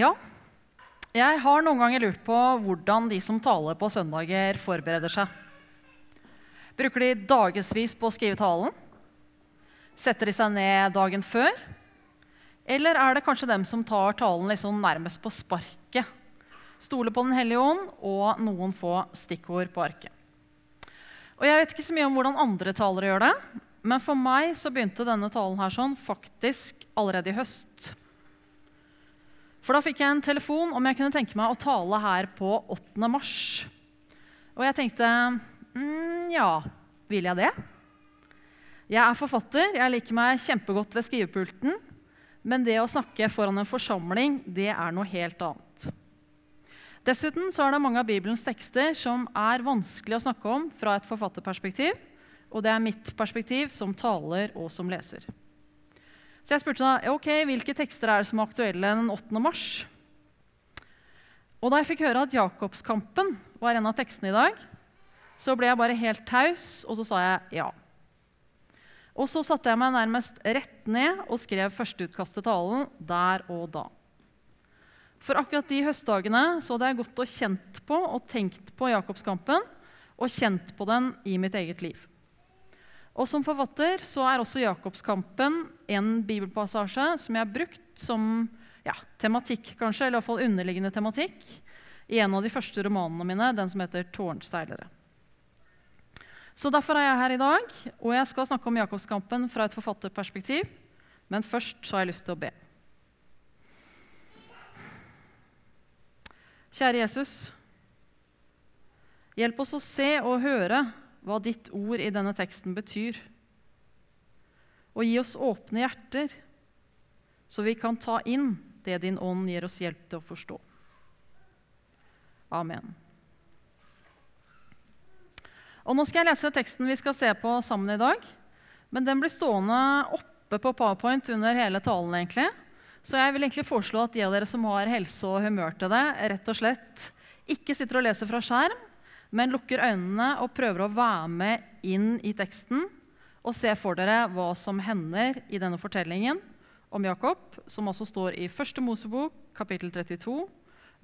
Ja, jeg har noen ganger lurt på hvordan de som taler på søndager, forbereder seg. Bruker de dagevis på å skrive talen? Setter de seg ned dagen før? Eller er det kanskje dem som tar talen liksom nærmest på sparket? Stoler på Den hellige ånd og noen få stikkord på arket. Og Jeg vet ikke så mye om hvordan andre talere gjør det, men for meg så begynte denne talen her sånn faktisk allerede i høst. For da fikk jeg en telefon om jeg kunne tenke meg å tale her på 8. mars. Og jeg tenkte mm, ja, vil jeg det? Jeg er forfatter, jeg liker meg kjempegodt ved skrivepulten. Men det å snakke foran en forsamling, det er noe helt annet. Dessuten så er det mange av Bibelens tekster som er vanskelig å snakke om fra et forfatterperspektiv. Og det er mitt perspektiv som taler og som leser. Så jeg spurte da, ok, hvilke tekster er det som er aktuelle den 8. mars. Og da jeg fikk høre at Jakobskampen var en av tekstene i dag, så ble jeg bare helt taus, og så sa jeg ja. Og så satte jeg meg nærmest rett ned og skrev førsteutkast til talen der og da. For akkurat de høstdagene så hadde jeg gått og kjent på og tenkt på Jakobskampen og kjent på den i mitt eget liv. Og Som forfatter så er også Jakobskampen en bibelpassasje som jeg har brukt som ja, tematikk, kanskje, eller i hvert fall underliggende tematikk, i en av de første romanene mine, den som heter 'Tårnseilere'. Så Derfor er jeg her i dag, og jeg skal snakke om Jakobskampen fra et forfatterperspektiv. Men først så har jeg lyst til å be. Kjære Jesus. Hjelp oss å se og høre hva ditt ord i denne teksten betyr. Og gi oss åpne hjerter, så vi kan ta inn det din ånd gir oss hjelp til å forstå. Amen. Og Nå skal jeg lese teksten vi skal se på sammen i dag. Men den blir stående oppe på Powerpoint under hele talen. egentlig. Så jeg vil egentlig foreslå at de av dere som har helse og humør til det, rett og slett ikke sitter og leser fra skjerm, men lukker øynene og prøver å være med inn i teksten og se for dere hva som hender i denne fortellingen om Jakob, som også står i 1. Mosebok, kapittel 32,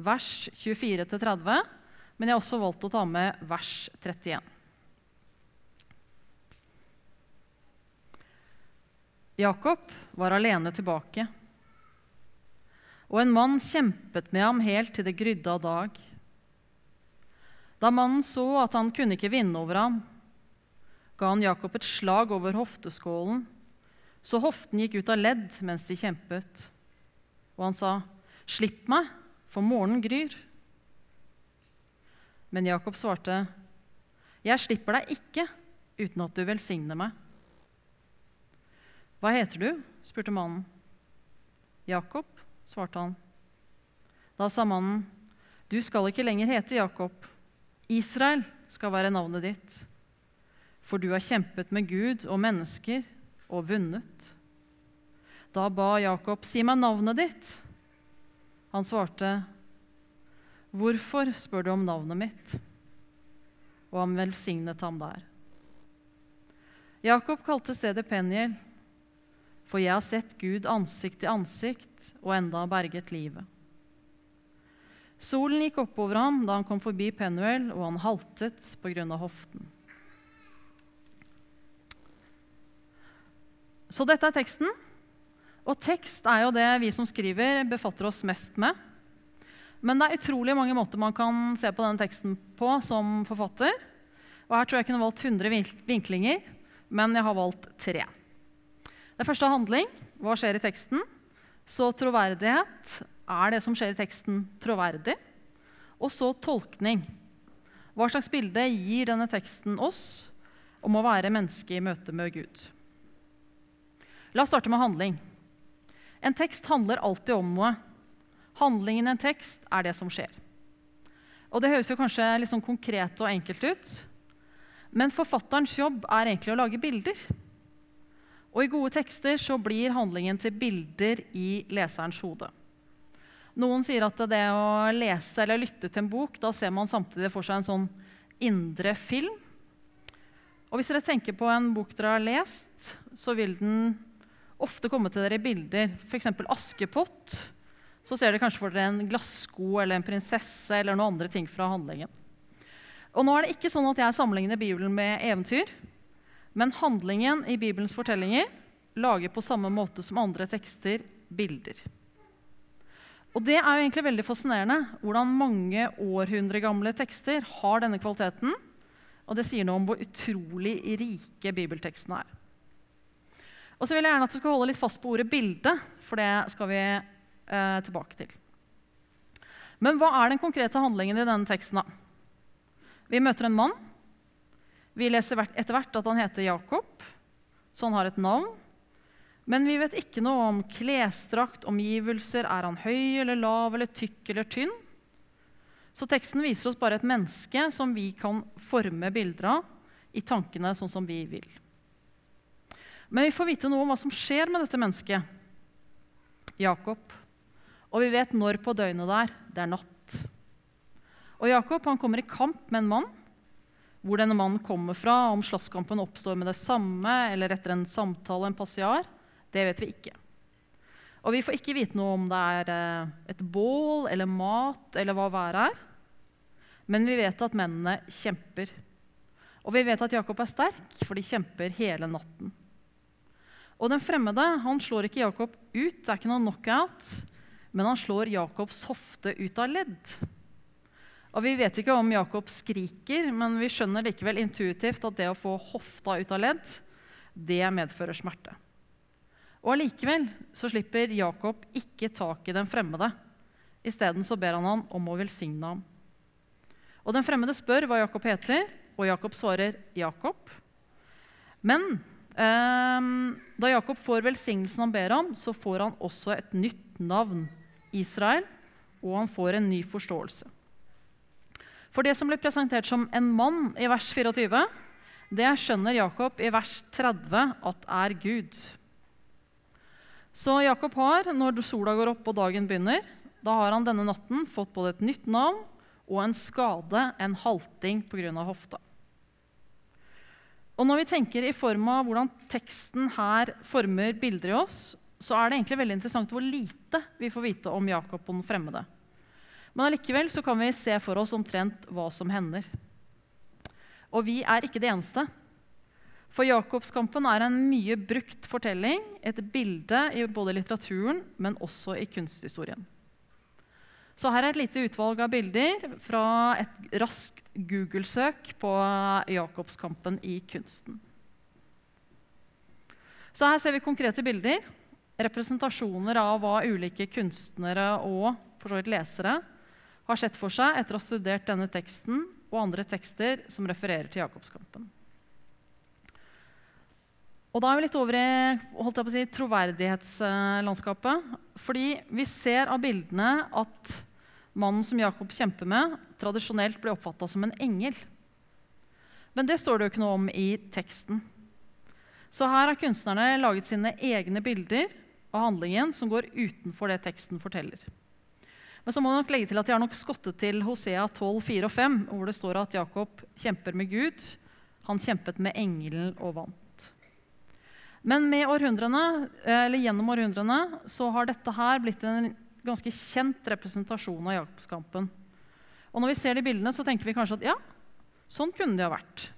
vers 24-30. Men jeg har også valgt å ta med vers 31. Jakob var alene tilbake, og en mann kjempet med ham helt til det grydde av dag. Da mannen så at han kunne ikke vinne over ham, ga han Jakob et slag over hofteskålen, så hoften gikk ut av ledd mens de kjempet. Og han sa, 'Slipp meg, for morgenen gryr.' Men Jakob svarte, 'Jeg slipper deg ikke uten at du velsigner meg.' 'Hva heter du?' spurte mannen. 'Jakob', svarte han. Da sa mannen, 'Du skal ikke lenger hete Jakob.' Israel skal være navnet ditt, for du har kjempet med Gud og mennesker og vunnet. Da ba Jakob, si meg navnet ditt. Han svarte, hvorfor spør du om navnet mitt? Og han velsignet ham der. Jakob kalte stedet Peniel, for jeg har sett Gud ansikt til ansikt og enda berget livet. Solen gikk oppover ham da han kom forbi Penuel, og han haltet pga. hoften. Så dette er teksten. Og tekst er jo det vi som skriver, befatter oss mest med. Men det er utrolig mange måter man kan se på denne teksten på som forfatter. Og Her tror jeg jeg kunne valgt 100 vinklinger, men jeg har valgt tre. Det første er handling. Hva skjer i teksten? Så troverdighet. Er det som skjer i teksten, troverdig? Og så tolkning. Hva slags bilde gir denne teksten oss om å være menneske i møte med Gud? La oss starte med handling. En tekst handler alltid om noe. Handlingen i en tekst er det som skjer. Og Det høres jo kanskje litt sånn konkret og enkelt ut, men forfatterens jobb er egentlig å lage bilder. Og i gode tekster så blir handlingen til bilder i leserens hode. Noen sier at det å lese eller lytte til en bok, da ser man samtidig for seg en sånn indre film. Og hvis dere tenker på en bok dere har lest, så vil den ofte komme til dere i bilder. F.eks. Askepott, så ser dere kanskje for dere en glassko eller en prinsesse eller noen andre ting fra handlingen. Og nå er det ikke sånn at jeg sammenligner Bibelen med eventyr, men handlingen i Bibelens fortellinger lager på samme måte som andre tekster bilder. Og det er jo egentlig veldig fascinerende hvordan mange århundre gamle tekster har denne kvaliteten. Og det sier noe om hvor utrolig rike bibeltekstene er. Og så vil jeg gjerne at du skal holde litt fast på ordet 'bilde', for det skal vi eh, tilbake til. Men hva er den konkrete handlingen i denne teksten? da? Vi møter en mann. Vi leser etter hvert at han heter Jakob, så han har et navn. Men vi vet ikke noe om klesdrakt, omgivelser, er han høy eller lav eller tykk eller tynn? Så teksten viser oss bare et menneske som vi kan forme bilder av i tankene sånn som vi vil. Men vi får vite noe om hva som skjer med dette mennesket. Jakob. Og vi vet når på døgnet det er. Det er natt. Og Jakob han kommer i kamp med en mann. Hvor denne mannen kommer fra, om slåsskampen oppstår med det samme eller etter en samtale, en passiar, det vet vi ikke. Og vi får ikke vite noe om det er eh, et bål eller mat eller hva været er. Men vi vet at mennene kjemper. Og vi vet at Jakob er sterk, for de kjemper hele natten. Og den fremmede han slår ikke Jakob ut, det er ikke noe knockout, men han slår Jakobs hofte ut av ledd. Og Vi vet ikke om Jakob skriker, men vi skjønner likevel intuitivt at det å få hofta ut av ledd, det medfører smerte. Og Allikevel så slipper Jakob ikke tak i den fremmede. Isteden så ber han han om å velsigne ham. Og Den fremmede spør hva Jakob heter, og Jakob svarer Jakob. Men eh, da Jakob får velsignelsen han ber om, så får han også et nytt navn, Israel, og han får en ny forståelse. For det som blir presentert som en mann i vers 24, det skjønner Jakob i vers 30 at er Gud. Så Jakob har, når sola går opp og dagen begynner, da har han denne natten fått både et nytt navn og en skade, en halting pga. hofta. Og når vi tenker i form av hvordan teksten her former bilder i oss, så er det egentlig veldig interessant hvor lite vi får vite om Jakob og den fremmede. Men allikevel så kan vi se for oss omtrent hva som hender. Og vi er ikke det eneste. For Jakobskampen er en mye brukt fortelling, et bilde i både litteraturen, men også i kunsthistorien. Så her er et lite utvalg av bilder fra et raskt Google-søk på Jakobskampen i kunsten. Så her ser vi konkrete bilder. Representasjoner av hva ulike kunstnere og lesere har sett for seg etter å ha studert denne teksten og andre tekster som refererer til Jakobskampen. Og Da er vi litt over i si, troverdighetslandskapet. Fordi vi ser av bildene at mannen som Jakob kjemper med, tradisjonelt blir oppfatta som en engel. Men det står det jo ikke noe om i teksten. Så her har kunstnerne laget sine egne bilder av handlingen som går utenfor det teksten forteller. Men så må jeg nok legge til at de har nok skottet til Hosea 12, 4 og 5, hvor det står at Jakob kjemper med Gud. Han kjempet med engelen og vant. Men århundrene, gjennom århundrene så har dette her blitt en ganske kjent representasjon av Jakobskampen. Og når vi ser de bildene, så tenker vi kanskje at ja, sånn kunne det ha vært.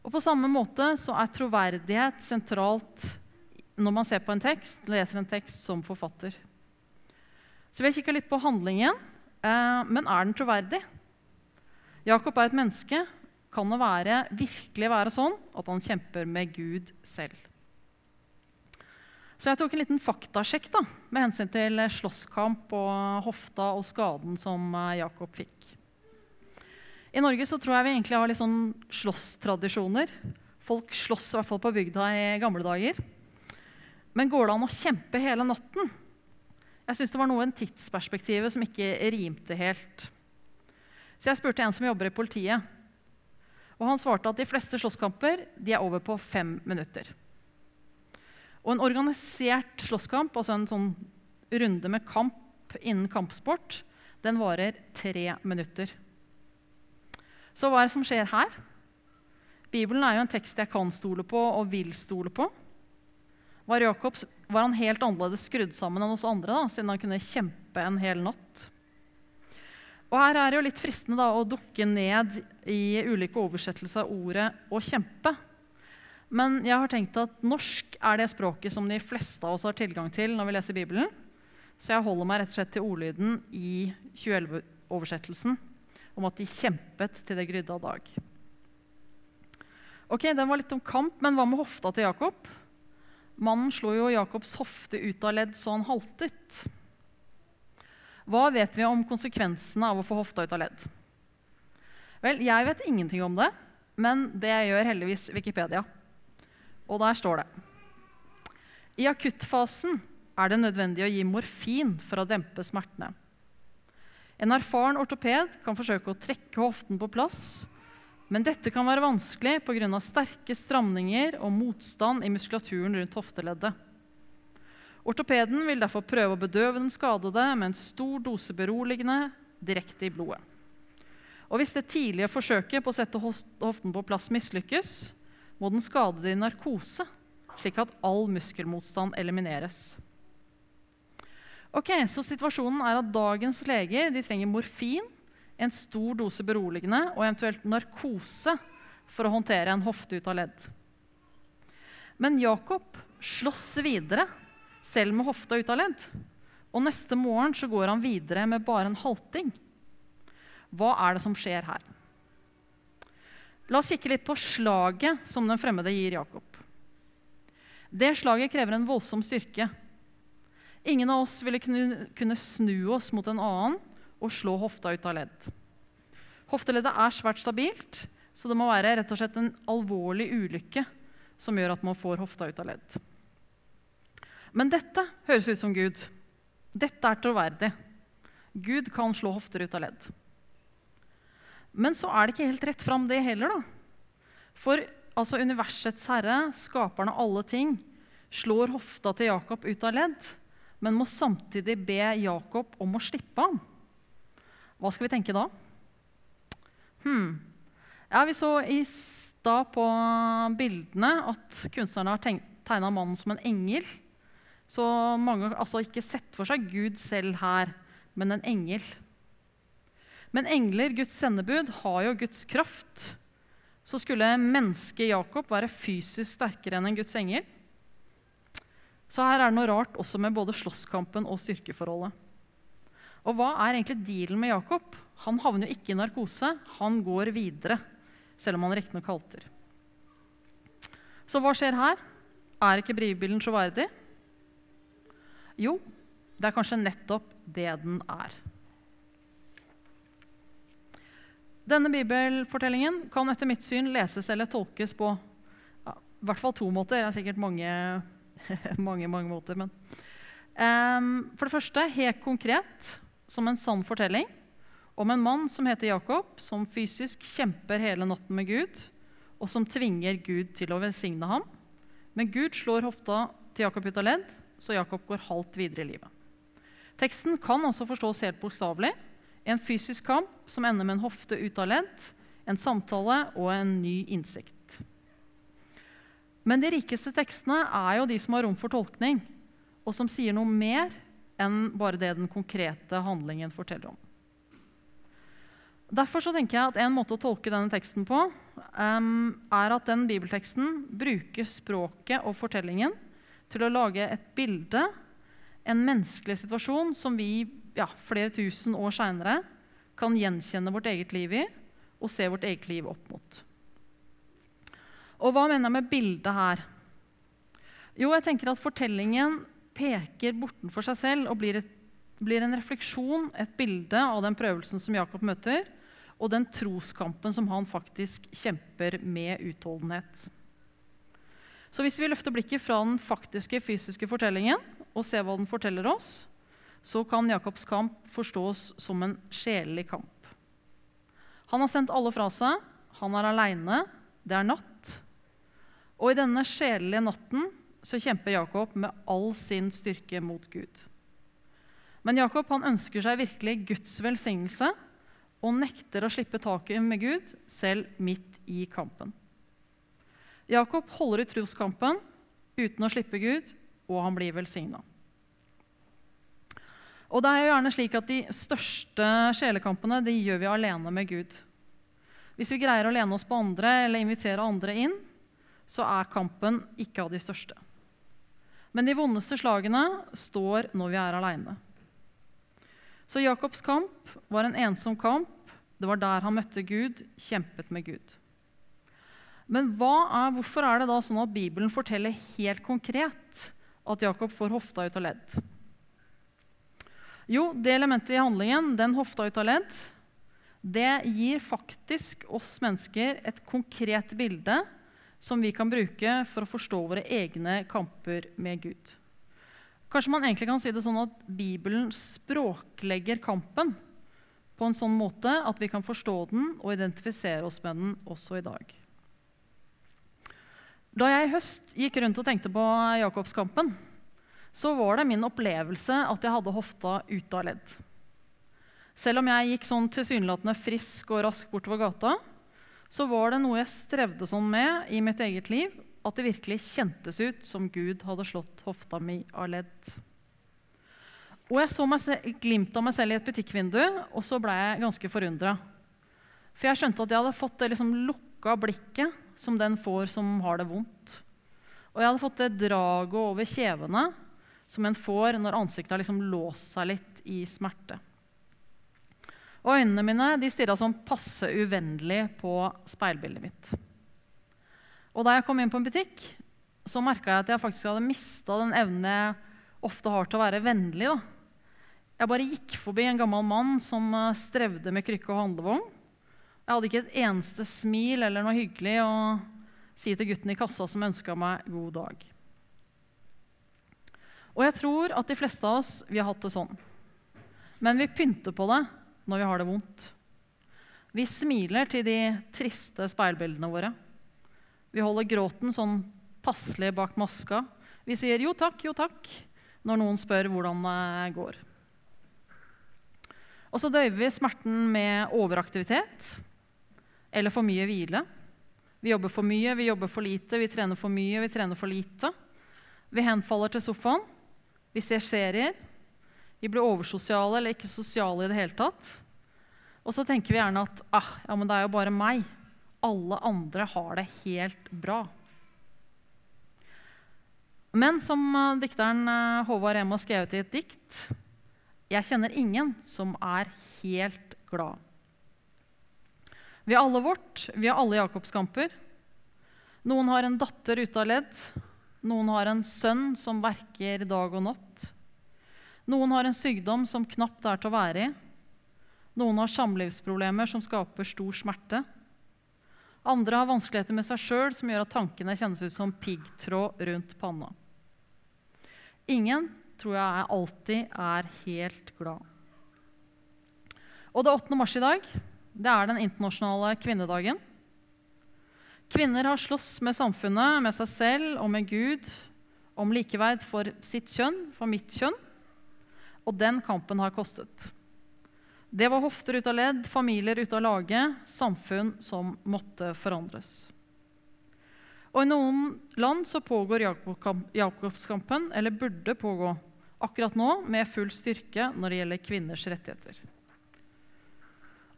Og På samme måte så er troverdighet sentralt når man ser på en tekst, leser en tekst som forfatter. Så vi har kikka litt på handlingen. Eh, men er den troverdig? Jakob er et menneske. Kan det være, virkelig være sånn at han kjemper med Gud selv? Så jeg tok en liten faktasjekk da, med hensyn til slåsskamp og hofta og skaden som eh, Jakob fikk. I Norge så tror jeg vi egentlig har litt sånn slåsstradisjoner. Folk slåss i hvert fall på bygda i gamle dager. Men går det an å kjempe hele natten? Jeg syns det var noe i tidsperspektivet som ikke rimte helt. Så jeg spurte en som jobber i politiet. Og han svarte at de fleste slåsskamper de er over på fem minutter. Og en organisert slåsskamp, altså en sånn runde med kamp innen kampsport, den varer tre minutter. Så hva er det som skjer her? Bibelen er jo en tekst jeg kan stole på og vil stole på. var Jakob var han helt annerledes skrudd sammen enn oss andre, da, siden han kunne kjempe en hel natt. Og Her er det jo litt fristende da, å dukke ned i ulike oversettelser av ordet 'å kjempe'. Men jeg har tenkt at norsk er det språket som de fleste av oss har tilgang til når vi leser Bibelen. Så jeg holder meg rett og slett til ordlyden i 2011-oversettelsen om at de kjempet til det grydde av dag. Ok, Den var litt om kamp, men hva med hofta til Jakob? Mannen slo jo Jakobs hofte ut av ledd så han haltet. Hva vet vi om konsekvensene av å få hofta ut av ledd? Vel, jeg vet ingenting om det, men det gjør heldigvis Wikipedia. Og der står det I akuttfasen er det nødvendig å gi morfin for å dempe smertene. En erfaren ortoped kan forsøke å trekke hoften på plass, men dette kan være vanskelig pga. sterke stramninger og motstand i muskulaturen rundt hofteleddet. Ortopeden vil derfor prøve å bedøve den skadede med en stor dose beroligende direkte i blodet. Og Hvis det tidlige forsøket på å sette hoften på plass mislykkes, må den skadede i narkose, slik at all muskelmotstand elimineres. Ok, Så situasjonen er at dagens leger trenger morfin, en stor dose beroligende og eventuelt narkose for å håndtere en hofte ut av ledd. Men Jakob slåss videre, selv med hofta ut av ledd. Og neste morgen så går han videre med bare en halting. Hva er det som skjer her? La oss kikke litt på slaget som den fremmede gir Jakob. Det slaget krever en voldsom styrke. Ingen av oss ville kunne, snu oss mot en annen og slå hofta ut av ledd. Hofteleddet er svært stabilt, så det må være rett og slett en alvorlig ulykke som gjør at man får hofta ut av ledd. Men dette høres ut som Gud. Dette er troverdig. Gud kan slå hofter ut av ledd. Men så er det ikke helt rett fram, det heller. da. For altså, universets herre, skaperen av alle ting, slår hofta til Jakob ut av ledd men må samtidig be Jakob om å slippe ham. Hva skal vi tenke da? Hmm. Ja, Vi så i stad på bildene at kunstnerne har tegna mannen som en engel. Så mange har altså ikke sett for seg Gud selv her, men en engel. Men engler, Guds sendebud, har jo Guds kraft. Så skulle mennesket Jakob være fysisk sterkere enn en Guds engel? Så her er det noe rart også med både slåsskampen og styrkeforholdet. Og hva er egentlig dealen med Jakob? Han havner jo ikke i narkose. Han går videre, selv om han riktignok halter. Så hva skjer her? Er ikke brivbilen troverdig? Jo, det er kanskje nettopp det den er. Denne bibelfortellingen kan etter mitt syn leses eller tolkes på ja, i hvert fall to måter. Det er sikkert mange mange, mange måter. Men. Um, for det første, helt konkret, som en sann fortelling om en mann som heter Jakob, som fysisk kjemper hele natten med Gud, og som tvinger Gud til å velsigne ham. Men Gud slår hofta til Jakob ut av ledd, så Jakob går halvt videre i livet. Teksten kan også forstås helt bokstavelig. En fysisk kamp som ender med en hofte ut av ledd, en samtale og en ny innsikt. Men de rikeste tekstene er jo de som har rom for tolkning, og som sier noe mer enn bare det den konkrete handlingen forteller om. Derfor så tenker jeg at En måte å tolke denne teksten på um, er at den bibelteksten bruker språket og fortellingen til å lage et bilde, en menneskelig situasjon, som vi ja, flere tusen år seinere kan gjenkjenne vårt eget liv i og se vårt eget liv opp mot. Og hva mener jeg med bildet her? Jo, jeg tenker at fortellingen peker bortenfor seg selv og blir, et, blir en refleksjon, et bilde av den prøvelsen som Jakob møter, og den troskampen som han faktisk kjemper med utholdenhet. Så hvis vi løfter blikket fra den faktiske fysiske fortellingen og ser hva den forteller oss, så kan Jakobs kamp forstås som en sjelelig kamp. Han har sendt alle fra seg, han er aleine, det er natt, og i denne sjelelige natten så kjemper Jakob med all sin styrke mot Gud. Men Jakob han ønsker seg virkelig Guds velsignelse og nekter å slippe taket med Gud, selv midt i kampen. Jakob holder i troskampen uten å slippe Gud, og han blir velsigna. Og det er jo gjerne slik at De største sjelekampene de gjør vi alene med Gud. Hvis vi greier å lene oss på andre eller invitere andre inn, så er kampen ikke av de største. Men de vondeste slagene står når vi er aleine. Så Jakobs kamp var en ensom kamp. Det var der han møtte Gud, kjempet med Gud. Men er, hvorfor er det da sånn at Bibelen forteller helt konkret at Jakob får hofta ut av ledd? Jo, det elementet i handlingen, den hofta ut av ledd, det gir faktisk oss mennesker et konkret bilde som vi kan bruke for å forstå våre egne kamper med Gud. Kanskje man egentlig kan si det sånn at Bibelen språklegger kampen på en sånn måte at vi kan forstå den og identifisere oss med den også i dag. Da jeg i høst gikk rundt og tenkte på Jakobskampen, så var det min opplevelse at jeg hadde hofta ute av ledd. Selv om jeg gikk sånn tilsynelatende frisk og rask bortover gata, så var det noe jeg strevde sånn med i mitt eget liv, at det virkelig kjentes ut som Gud hadde slått hofta mi av ledd. Og jeg så meg glimt av meg selv i et butikkvindu, og så ble jeg ganske forundra. For jeg skjønte at jeg hadde fått det liksom lukka blikket som den får som har det vondt. Og jeg hadde fått det draget over kjevene som en får når ansiktet har liksom låst seg litt i smerte. Og øynene mine de stirra sånn passe uvennlig på speilbildet mitt. Og da jeg kom inn på en butikk, så merka jeg at jeg faktisk hadde mista den evnen jeg ofte har til å være vennlig. Da. Jeg bare gikk forbi en gammel mann som eh, strevde med krykke og handlevogn. Jeg hadde ikke et eneste smil eller noe hyggelig å si til gutten i kassa som ønska meg god dag. Og jeg tror at de fleste av oss vi har hatt det sånn. Men vi pynter på det når vi har det vondt. Vi smiler til de triste speilbildene våre. Vi holder gråten sånn passelig bak maska. Vi sier 'jo takk, jo takk' når noen spør hvordan det går. Og så døyver vi smerten med overaktivitet eller for mye hvile. Vi jobber for mye, vi jobber for lite, vi trener for mye, vi trener for lite. Vi henfaller til sofaen, vi ser serier. Vi blir oversosiale eller ikke sosiale i det hele tatt. Og så tenker vi gjerne at ah, ja, men det er jo bare meg. Alle andre har det helt bra. Men som uh, dikteren uh, Håvard Rem har skrevet i et dikt Jeg kjenner ingen som er helt glad. Vi har alle vårt, vi har alle Jakobskamper. Noen har en datter ute av ledd. Noen har en sønn som verker dag og natt. Noen har en sykdom som knapt er til å være i. Noen har samlivsproblemer som skaper stor smerte. Andre har vanskeligheter med seg sjøl som gjør at tankene kjennes ut som piggtråd rundt panna. Ingen tror jeg alltid er helt glad. Og det er 8. mars i dag. Det er den internasjonale kvinnedagen. Kvinner har slåss med samfunnet, med seg selv og med Gud om likeverd for sitt kjønn, for mitt kjønn. Og den kampen har kostet. Det var hofter ut av ledd, familier ut av lage, samfunn som måtte forandres. Og I noen land så pågår Jakobskampen, eller burde pågå, akkurat nå med full styrke når det gjelder kvinners rettigheter.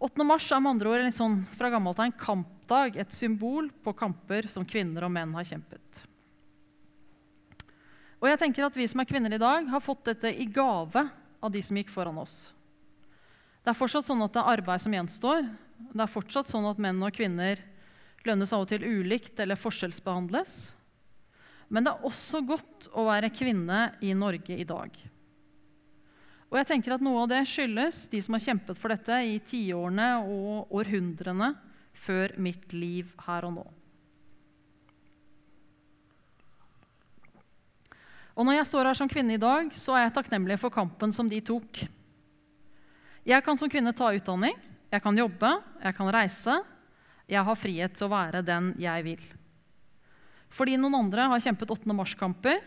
8. mars er med andre ord en sånn fra gammelt av en kampdag, et symbol på kamper som kvinner og menn har kjempet. Og jeg tenker at Vi som er kvinner i dag, har fått dette i gave av de som gikk foran oss. Det er fortsatt sånn at det er arbeid som gjenstår. Det er fortsatt sånn at menn og kvinner lønnes av og til ulikt eller forskjellsbehandles. Men det er også godt å være kvinne i Norge i dag. Og jeg tenker at Noe av det skyldes de som har kjempet for dette i tiårene og århundrene før mitt liv her og nå. Og Når jeg står her som kvinne i dag, så er jeg takknemlig for kampen som de tok. Jeg kan som kvinne ta utdanning, jeg kan jobbe, jeg kan reise. Jeg har frihet til å være den jeg vil. Fordi noen andre har kjempet 8. mars-kamper,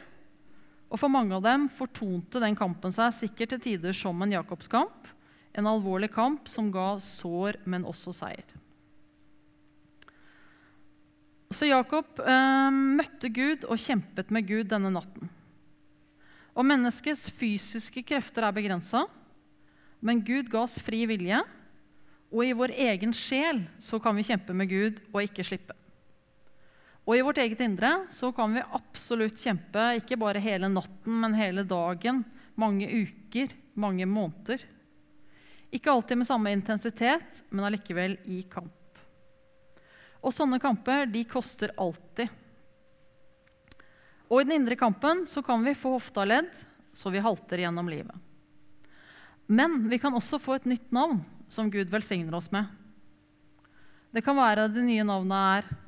og For mange av dem fortonte den kampen seg sikkert til tider som en Jakobskamp, en alvorlig kamp som ga sår, men også seier. Så Jakob eh, møtte Gud og kjempet med Gud denne natten. Og menneskets fysiske krefter er begrensa, men Gud ga oss fri vilje. Og i vår egen sjel så kan vi kjempe med Gud og ikke slippe. Og i vårt eget indre så kan vi absolutt kjempe ikke bare hele natten, men hele dagen, mange uker, mange måneder. Ikke alltid med samme intensitet, men allikevel i kamp. Og sånne kamper de koster alltid. Og i den indre kampen så kan vi få hofta ledd, så vi halter gjennom livet. Men vi kan også få et nytt navn som Gud velsigner oss med. Det kan være det nye navnet er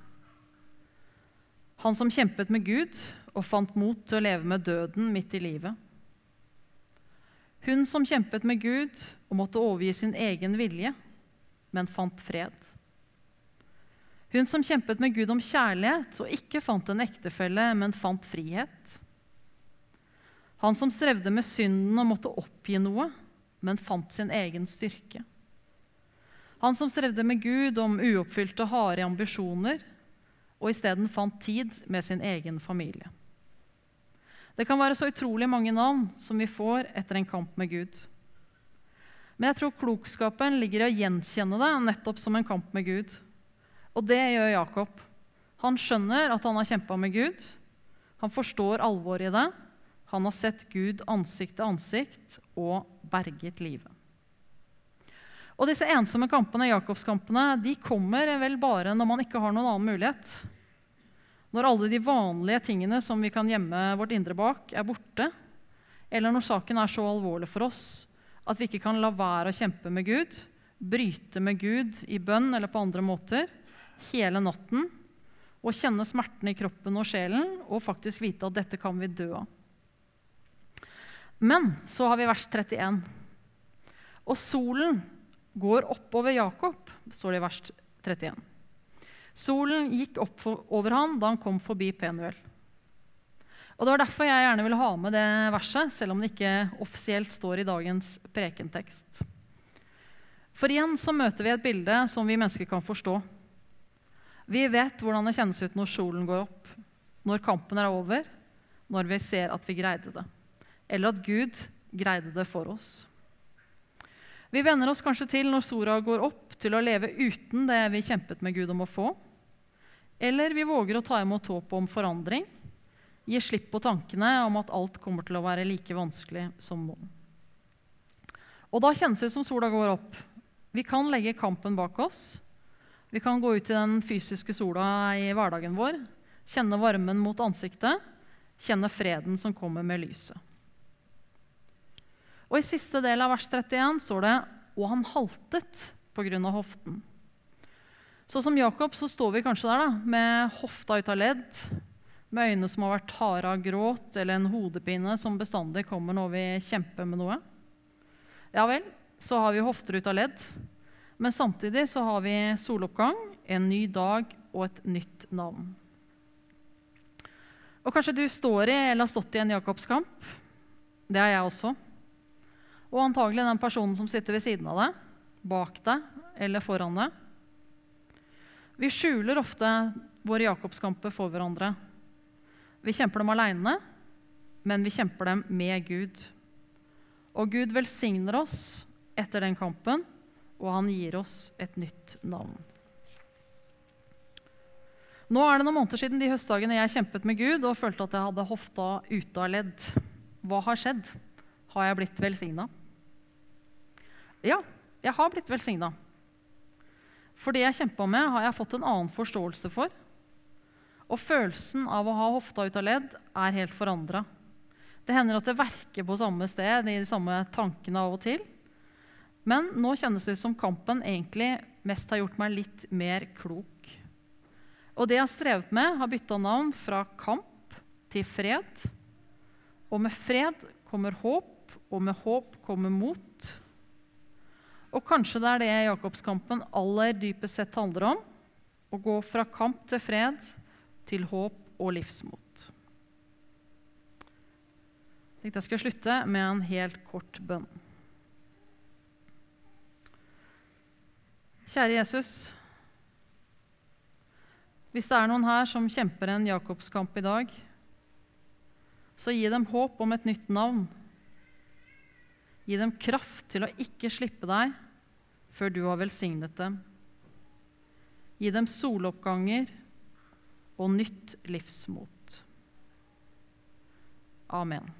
han som kjempet med Gud og fant mot til å leve med døden midt i livet. Hun som kjempet med Gud og måtte overgi sin egen vilje, men fant fred. Hun som kjempet med Gud om kjærlighet og ikke fant en ektefelle, men fant frihet. Han som strevde med synden og måtte oppgi noe, men fant sin egen styrke. Han som strevde med Gud om uoppfylte, harde ambisjoner, og isteden fant tid med sin egen familie. Det kan være så utrolig mange navn som vi får etter en kamp med Gud. Men jeg tror klokskapen ligger i å gjenkjenne det nettopp som en kamp med Gud. Og det gjør Jakob. Han skjønner at han har kjempa med Gud. Han forstår alvoret i det. Han har sett Gud ansikt til ansikt og berget livet. Og disse ensomme kampene, Jakobskampene, de kommer vel bare når man ikke har noen annen mulighet. Når alle de vanlige tingene som vi kan gjemme vårt indre bak, er borte. Eller når saken er så alvorlig for oss at vi ikke kan la være å kjempe med Gud, bryte med Gud i bønn eller på andre måter hele natten og kjenne smerten i kroppen og sjelen og faktisk vite at dette kan vi dø av. Men så har vi vers 31. Og solen går oppover Jakob, står det i vers 31. Solen gikk opp over han da han kom forbi Penuel. Og Det var derfor jeg gjerne ville ha med det verset, selv om det ikke offisielt står i dagens prekentekst. For igjen så møter vi et bilde som vi mennesker kan forstå. Vi vet hvordan det kjennes ut når solen går opp, når kampen er over, når vi ser at vi greide det, eller at Gud greide det for oss. Vi venner oss kanskje til når sola går opp, til å leve uten det vi kjempet med Gud om å få. Eller vi våger å ta imot håp om forandring, gi slipp på tankene om at alt kommer til å være like vanskelig som nå. Og da kjennes det ut som sola går opp. Vi kan legge kampen bak oss. Vi kan gå ut i den fysiske sola i hverdagen vår, kjenne varmen mot ansiktet, kjenne freden som kommer med lyset. Og I siste del av vers 31 står det 'og han haltet pga. hoften'. Så som Jakob så står vi kanskje der da, med hofta ut av ledd, med øyne som har vært harde av gråt, eller en hodepine som bestandig kommer når vi kjemper med noe. Ja vel, så har vi hofter ut av ledd, men samtidig så har vi soloppgang, en ny dag og et nytt navn. Og kanskje du står i eller har stått i en Jakobskamp. Det har jeg også. Og antagelig den personen som sitter ved siden av deg, bak deg eller foran deg. Vi skjuler ofte våre jakobskamper for hverandre. Vi kjemper dem aleine, men vi kjemper dem med Gud. Og Gud velsigner oss etter den kampen, og han gir oss et nytt navn. Nå er det noen måneder siden de høstdagene jeg kjempet med Gud og følte at jeg hadde hofta ute av ledd. Hva har skjedd? Har jeg blitt velsigna? Ja, jeg har blitt velsigna. For det jeg kjempa med, har jeg fått en annen forståelse for. Og følelsen av å ha hofta ut av ledd er helt forandra. Det hender at det verker på samme sted, i de samme tankene av og til. Men nå kjennes det ut som kampen egentlig mest har gjort meg litt mer klok. Og det jeg har strevet med, har bytta navn fra kamp til fred. Og med fred kommer håp, og med håp kommer mot. Og kanskje det er det Jakobskampen aller dypest sett handler om. Å gå fra kamp til fred, til håp og livsmot. Jeg tenkte jeg skulle slutte med en helt kort bønn. Kjære Jesus. Hvis det er noen her som kjemper en Jakobskamp i dag, så gi dem håp om et nytt navn. Gi dem kraft til å ikke slippe deg før du har velsignet dem. Gi dem soloppganger og nytt livsmot. Amen.